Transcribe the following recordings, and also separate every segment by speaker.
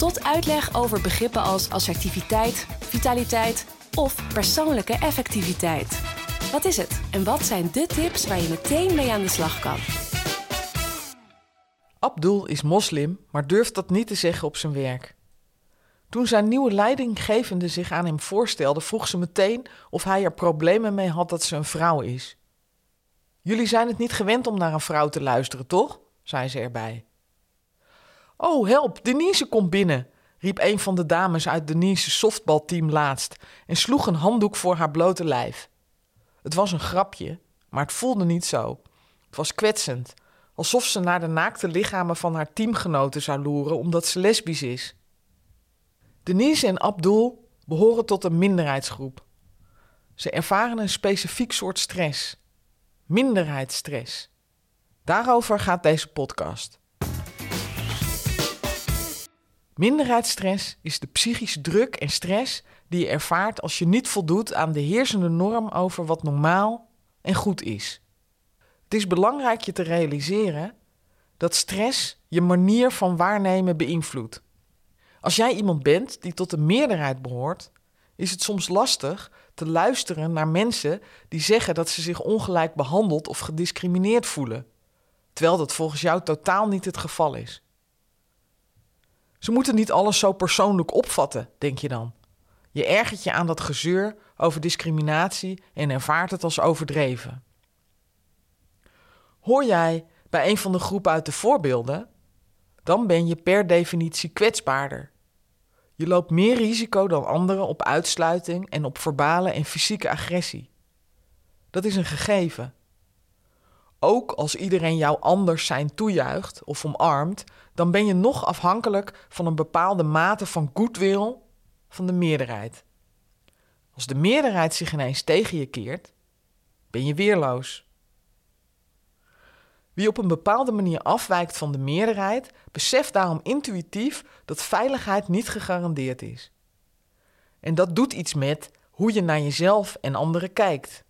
Speaker 1: tot uitleg over begrippen als assertiviteit, vitaliteit of persoonlijke effectiviteit. Wat is het en wat zijn de tips waar je meteen mee aan de slag kan?
Speaker 2: Abdul is moslim, maar durft dat niet te zeggen op zijn werk. Toen zijn nieuwe leidinggevende zich aan hem voorstelde, vroeg ze meteen of hij er problemen mee had dat ze een vrouw is. Jullie zijn het niet gewend om naar een vrouw te luisteren, toch? zei ze erbij. Oh, help, Denise komt binnen, riep een van de dames uit Denise's softbalteam laatst en sloeg een handdoek voor haar blote lijf. Het was een grapje, maar het voelde niet zo. Het was kwetsend, alsof ze naar de naakte lichamen van haar teamgenoten zou loeren omdat ze lesbisch is. Denise en Abdul behoren tot een minderheidsgroep. Ze ervaren een specifiek soort stress. Minderheidsstress. Daarover gaat deze podcast. Minderheidsstress is de psychische druk en stress die je ervaart als je niet voldoet aan de heersende norm over wat normaal en goed is. Het is belangrijk je te realiseren dat stress je manier van waarnemen beïnvloedt. Als jij iemand bent die tot de meerderheid behoort, is het soms lastig te luisteren naar mensen die zeggen dat ze zich ongelijk behandeld of gediscrimineerd voelen, terwijl dat volgens jou totaal niet het geval is. Ze moeten niet alles zo persoonlijk opvatten, denk je dan. Je ergert je aan dat gezeur over discriminatie en ervaart het als overdreven. Hoor jij bij een van de groepen uit de voorbeelden, dan ben je per definitie kwetsbaarder. Je loopt meer risico dan anderen op uitsluiting en op verbale en fysieke agressie. Dat is een gegeven. Ook als iedereen jou anders zijn toejuicht of omarmt, dan ben je nog afhankelijk van een bepaalde mate van goodwill van de meerderheid. Als de meerderheid zich ineens tegen je keert, ben je weerloos. Wie op een bepaalde manier afwijkt van de meerderheid, beseft daarom intuïtief dat veiligheid niet gegarandeerd is. En dat doet iets met hoe je naar jezelf en anderen kijkt.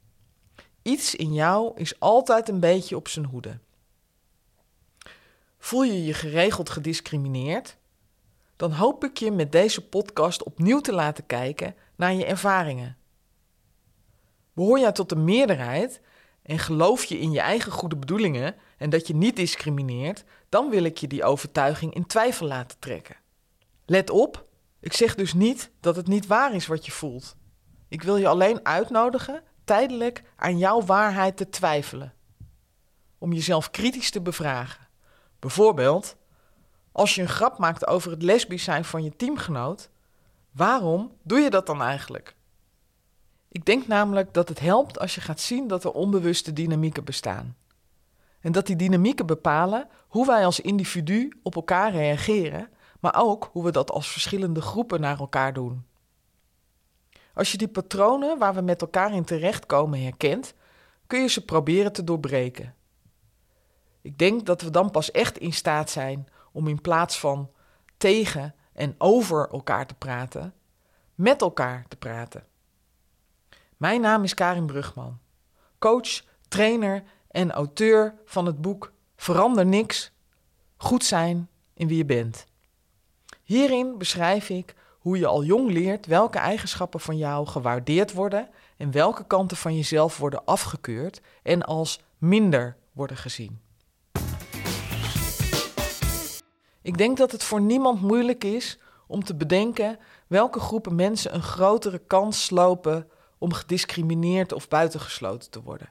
Speaker 2: Iets in jou is altijd een beetje op zijn hoede. Voel je je geregeld gediscrimineerd? Dan hoop ik je met deze podcast opnieuw te laten kijken naar je ervaringen. Behoor jij tot de meerderheid en geloof je in je eigen goede bedoelingen en dat je niet discrimineert, dan wil ik je die overtuiging in twijfel laten trekken. Let op, ik zeg dus niet dat het niet waar is wat je voelt. Ik wil je alleen uitnodigen tijdelijk aan jouw waarheid te twijfelen. Om jezelf kritisch te bevragen. Bijvoorbeeld, als je een grap maakt over het lesbisch zijn van je teamgenoot, waarom doe je dat dan eigenlijk? Ik denk namelijk dat het helpt als je gaat zien dat er onbewuste dynamieken bestaan. En dat die dynamieken bepalen hoe wij als individu op elkaar reageren, maar ook hoe we dat als verschillende groepen naar elkaar doen. Als je die patronen waar we met elkaar in terechtkomen herkent, kun je ze proberen te doorbreken. Ik denk dat we dan pas echt in staat zijn om in plaats van tegen en over elkaar te praten, met elkaar te praten. Mijn naam is Karin Brugman, coach, trainer en auteur van het boek Verander niks, goed zijn in wie je bent. Hierin beschrijf ik hoe je al jong leert welke eigenschappen van jou gewaardeerd worden en welke kanten van jezelf worden afgekeurd en als minder worden gezien. Ik denk dat het voor niemand moeilijk is om te bedenken welke groepen mensen een grotere kans lopen om gediscrimineerd of buitengesloten te worden.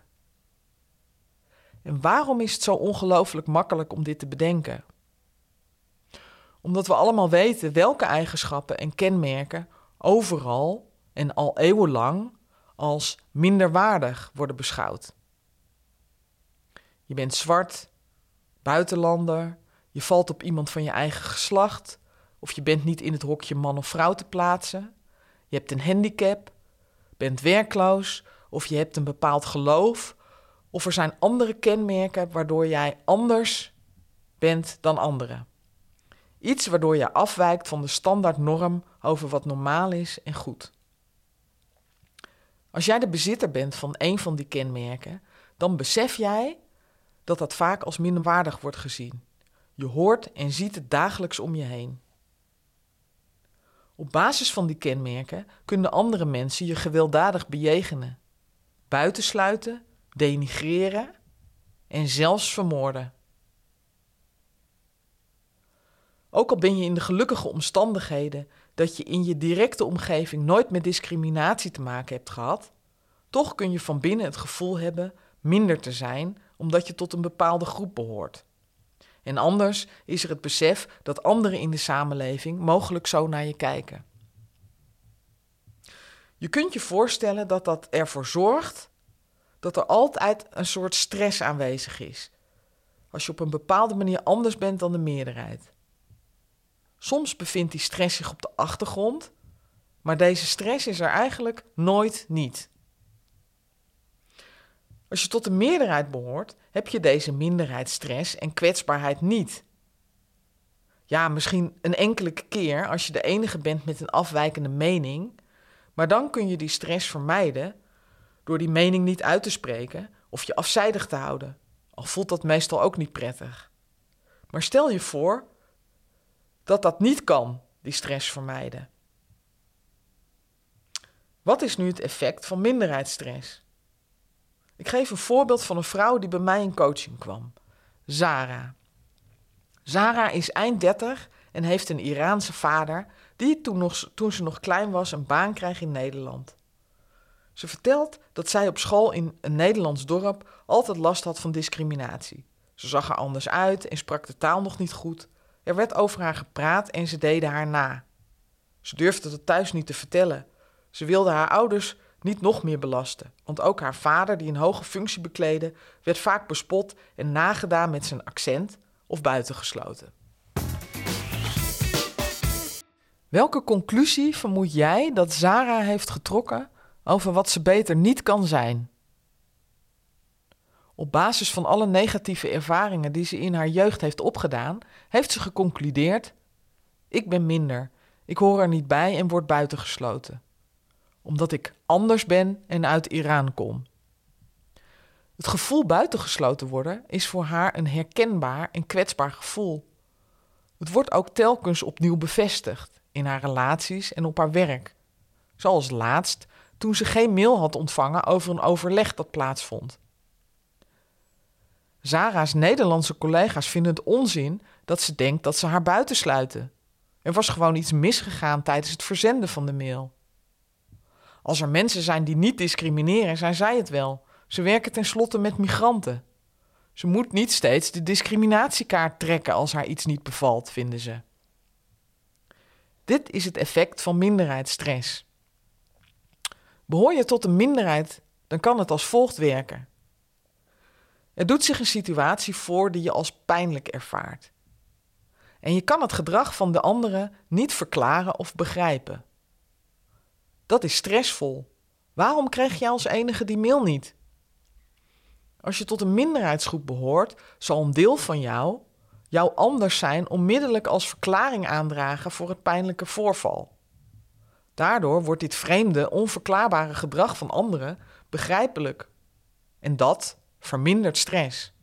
Speaker 2: En waarom is het zo ongelooflijk makkelijk om dit te bedenken? Omdat we allemaal weten welke eigenschappen en kenmerken overal en al eeuwenlang als minderwaardig worden beschouwd. Je bent zwart, buitenlander, je valt op iemand van je eigen geslacht, of je bent niet in het hokje man of vrouw te plaatsen. je hebt een handicap, bent werkloos of je hebt een bepaald geloof of er zijn andere kenmerken waardoor jij anders bent dan anderen. Iets waardoor je afwijkt van de standaardnorm over wat normaal is en goed. Als jij de bezitter bent van een van die kenmerken, dan besef jij dat dat vaak als minderwaardig wordt gezien. Je hoort en ziet het dagelijks om je heen. Op basis van die kenmerken kunnen andere mensen je gewelddadig bejegenen, buitensluiten, denigreren en zelfs vermoorden. Ook al ben je in de gelukkige omstandigheden dat je in je directe omgeving nooit met discriminatie te maken hebt gehad, toch kun je van binnen het gevoel hebben minder te zijn omdat je tot een bepaalde groep behoort. En anders is er het besef dat anderen in de samenleving mogelijk zo naar je kijken. Je kunt je voorstellen dat dat ervoor zorgt dat er altijd een soort stress aanwezig is. Als je op een bepaalde manier anders bent dan de meerderheid. Soms bevindt die stress zich op de achtergrond, maar deze stress is er eigenlijk nooit niet. Als je tot de meerderheid behoort, heb je deze minderheidsstress en kwetsbaarheid niet. Ja, misschien een enkele keer als je de enige bent met een afwijkende mening, maar dan kun je die stress vermijden door die mening niet uit te spreken of je afzijdig te houden. Al voelt dat meestal ook niet prettig. Maar stel je voor dat dat niet kan, die stress vermijden. Wat is nu het effect van minderheidsstress? Ik geef een voorbeeld van een vrouw die bij mij in coaching kwam. Zara. Zara is eind 30 en heeft een Iraanse vader die toen, nog, toen ze nog klein was een baan kreeg in Nederland. Ze vertelt dat zij op school in een Nederlands dorp altijd last had van discriminatie. Ze zag er anders uit en sprak de taal nog niet goed. Er werd over haar gepraat en ze deden haar na. Ze durfde het thuis niet te vertellen. Ze wilde haar ouders niet nog meer belasten, want ook haar vader, die een hoge functie bekleedde, werd vaak bespot en nagedaan met zijn accent of buitengesloten. Welke conclusie vermoed jij dat Zara heeft getrokken over wat ze beter niet kan zijn? Op basis van alle negatieve ervaringen die ze in haar jeugd heeft opgedaan, heeft ze geconcludeerd: Ik ben minder, ik hoor er niet bij en word buitengesloten. Omdat ik anders ben en uit Iran kom. Het gevoel buitengesloten worden is voor haar een herkenbaar en kwetsbaar gevoel. Het wordt ook telkens opnieuw bevestigd in haar relaties en op haar werk. Zoals laatst toen ze geen mail had ontvangen over een overleg dat plaatsvond. Zara's Nederlandse collega's vinden het onzin dat ze denkt dat ze haar buitensluiten. Er was gewoon iets misgegaan tijdens het verzenden van de mail. Als er mensen zijn die niet discrimineren, zijn zij het wel. Ze werken tenslotte met migranten. Ze moet niet steeds de discriminatiekaart trekken als haar iets niet bevalt, vinden ze. Dit is het effect van minderheidsstress. Behoor je tot een minderheid, dan kan het als volgt werken. Er doet zich een situatie voor die je als pijnlijk ervaart. En je kan het gedrag van de anderen niet verklaren of begrijpen. Dat is stressvol. Waarom krijg jij als enige die mail niet? Als je tot een minderheidsgroep behoort, zal een deel van jou jou anders zijn onmiddellijk als verklaring aandragen voor het pijnlijke voorval. Daardoor wordt dit vreemde, onverklaarbare gedrag van anderen begrijpelijk. En dat vermindert stress.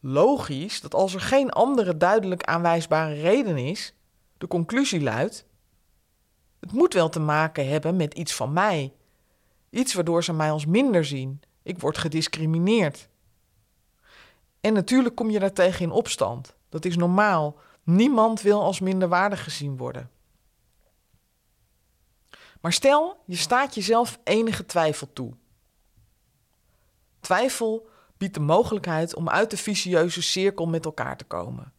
Speaker 2: Logisch dat als er geen andere duidelijk aanwijsbare reden is, de conclusie luidt: het moet wel te maken hebben met iets van mij. Iets waardoor ze mij als minder zien. Ik word gediscrimineerd. En natuurlijk kom je daartegen in opstand. Dat is normaal. Niemand wil als minderwaardig gezien worden. Maar stel, je staat jezelf enige twijfel toe. Twijfel biedt de mogelijkheid om uit de vicieuze cirkel met elkaar te komen.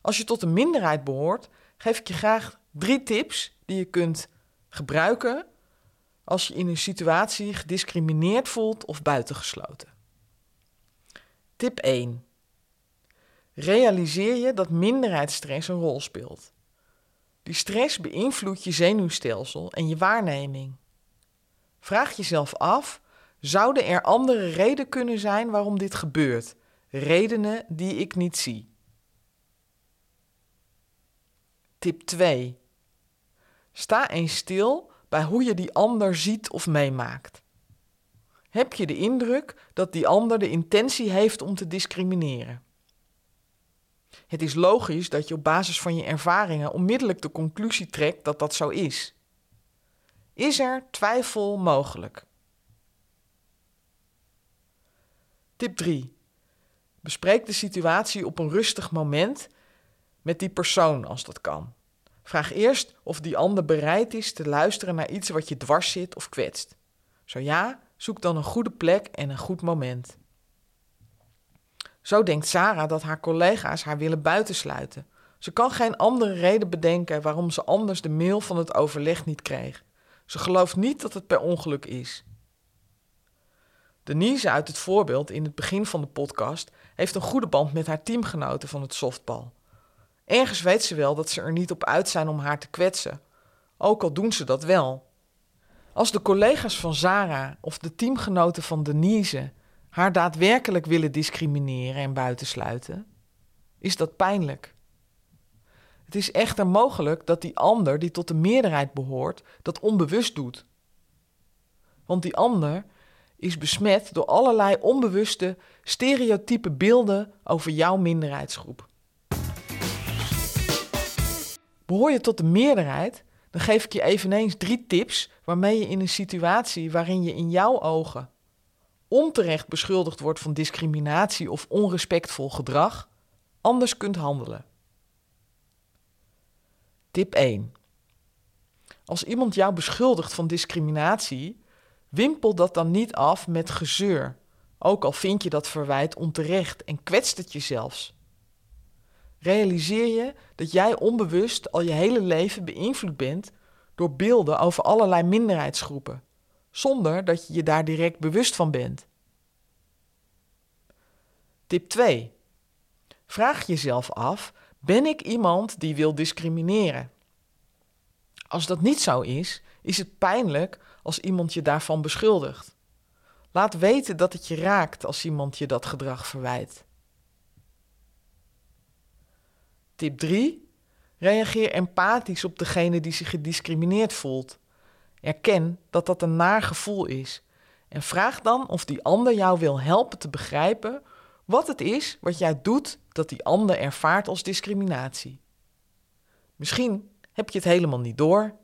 Speaker 2: Als je tot een minderheid behoort, geef ik je graag drie tips die je kunt gebruiken als je in een situatie gediscrimineerd voelt of buitengesloten. Tip 1. Realiseer je dat minderheidsstress een rol speelt. Die stress beïnvloedt je zenuwstelsel en je waarneming. Vraag jezelf af: zouden er andere redenen kunnen zijn waarom dit gebeurt? Redenen die ik niet zie. Tip 2. Sta eens stil bij hoe je die ander ziet of meemaakt. Heb je de indruk dat die ander de intentie heeft om te discrimineren? Het is logisch dat je op basis van je ervaringen onmiddellijk de conclusie trekt dat dat zo is. Is er twijfel mogelijk? Tip 3. Bespreek de situatie op een rustig moment met die persoon als dat kan. Vraag eerst of die ander bereid is te luisteren naar iets wat je dwars zit of kwetst. Zo ja, zoek dan een goede plek en een goed moment. Zo denkt Sarah dat haar collega's haar willen buitensluiten. Ze kan geen andere reden bedenken waarom ze anders de mail van het overleg niet kreeg. Ze gelooft niet dat het per ongeluk is. Denise uit het voorbeeld in het begin van de podcast heeft een goede band met haar teamgenoten van het softbal. Ergens weet ze wel dat ze er niet op uit zijn om haar te kwetsen, ook al doen ze dat wel. Als de collega's van Zara of de teamgenoten van Denise haar daadwerkelijk willen discrimineren en buitensluiten, is dat pijnlijk. Het is echter mogelijk dat die ander, die tot de meerderheid behoort, dat onbewust doet. Want die ander is besmet door allerlei onbewuste, stereotype beelden over jouw minderheidsgroep. Behoor je tot de meerderheid, dan geef ik je eveneens drie tips waarmee je in een situatie waarin je in jouw ogen onterecht beschuldigd wordt van discriminatie of onrespectvol gedrag, anders kunt handelen. Tip 1. Als iemand jou beschuldigt van discriminatie, wimpel dat dan niet af met gezeur, ook al vind je dat verwijt onterecht en kwetst het je zelfs. Realiseer je dat jij onbewust al je hele leven beïnvloed bent door beelden over allerlei minderheidsgroepen, zonder dat je je daar direct bewust van bent. Tip 2. Vraag jezelf af: ben ik iemand die wil discrimineren? Als dat niet zo is, is het pijnlijk als iemand je daarvan beschuldigt. Laat weten dat het je raakt als iemand je dat gedrag verwijt. Tip 3. Reageer empathisch op degene die zich gediscrimineerd voelt. Erken dat dat een naar gevoel is en vraag dan of die ander jou wil helpen te begrijpen wat het is wat jij doet dat die ander ervaart als discriminatie. Misschien heb je het helemaal niet door.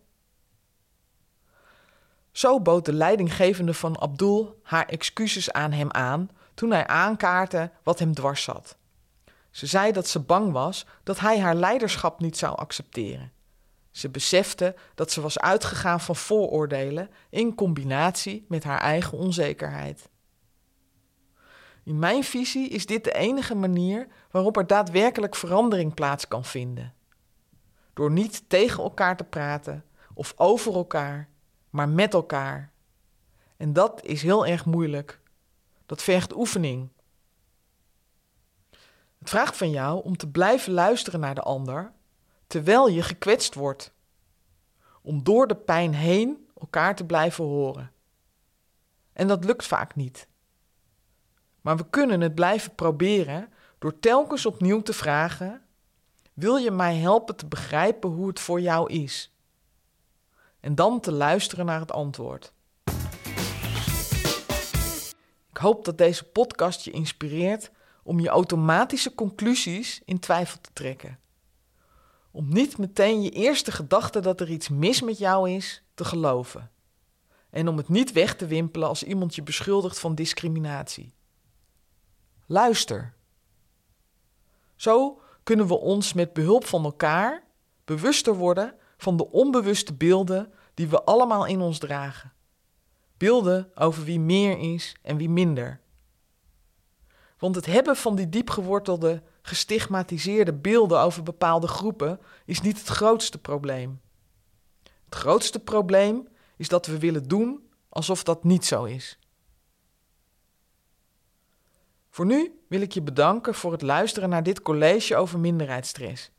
Speaker 2: Zo bood de leidinggevende van Abdul haar excuses aan hem aan toen hij aankaartte wat hem dwars zat. Ze zei dat ze bang was dat hij haar leiderschap niet zou accepteren. Ze besefte dat ze was uitgegaan van vooroordelen in combinatie met haar eigen onzekerheid. In mijn visie is dit de enige manier waarop er daadwerkelijk verandering plaats kan vinden. Door niet tegen elkaar te praten of over elkaar, maar met elkaar. En dat is heel erg moeilijk. Dat vergt oefening. Het vraagt van jou om te blijven luisteren naar de ander terwijl je gekwetst wordt. Om door de pijn heen elkaar te blijven horen. En dat lukt vaak niet. Maar we kunnen het blijven proberen door telkens opnieuw te vragen: Wil je mij helpen te begrijpen hoe het voor jou is? En dan te luisteren naar het antwoord. Ik hoop dat deze podcast je inspireert om je automatische conclusies in twijfel te trekken. Om niet meteen je eerste gedachte dat er iets mis met jou is te geloven. En om het niet weg te wimpelen als iemand je beschuldigt van discriminatie. Luister. Zo kunnen we ons met behulp van elkaar bewuster worden van de onbewuste beelden die we allemaal in ons dragen. Beelden over wie meer is en wie minder. Want het hebben van die diepgewortelde, gestigmatiseerde beelden over bepaalde groepen is niet het grootste probleem. Het grootste probleem is dat we willen doen alsof dat niet zo is. Voor nu wil ik je bedanken voor het luisteren naar dit college over minderheidsstress.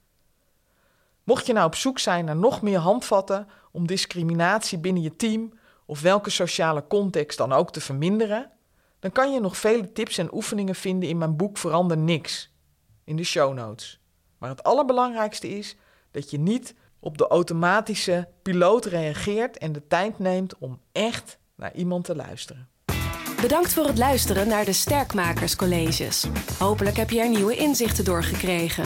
Speaker 2: Mocht je nou op zoek zijn naar nog meer handvatten om discriminatie binnen je team of welke sociale context dan ook te verminderen, dan kan je nog vele tips en oefeningen vinden in mijn boek Verander Niks in de show notes. Maar het allerbelangrijkste is dat je niet op de automatische piloot reageert en de tijd neemt om echt naar iemand te luisteren.
Speaker 1: Bedankt voor het luisteren naar de Sterkmakerscolleges. Hopelijk heb je er nieuwe inzichten door gekregen.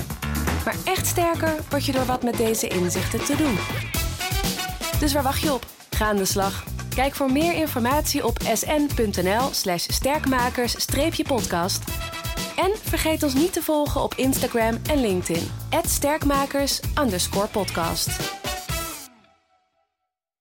Speaker 1: Maar echt sterker word je door wat met deze inzichten te doen. Dus waar wacht je op? Ga aan de slag. Kijk voor meer informatie op sn.nl/slash sterkmakers-podcast. En vergeet ons niet te volgen op Instagram en LinkedIn. @sterkmakers_podcast.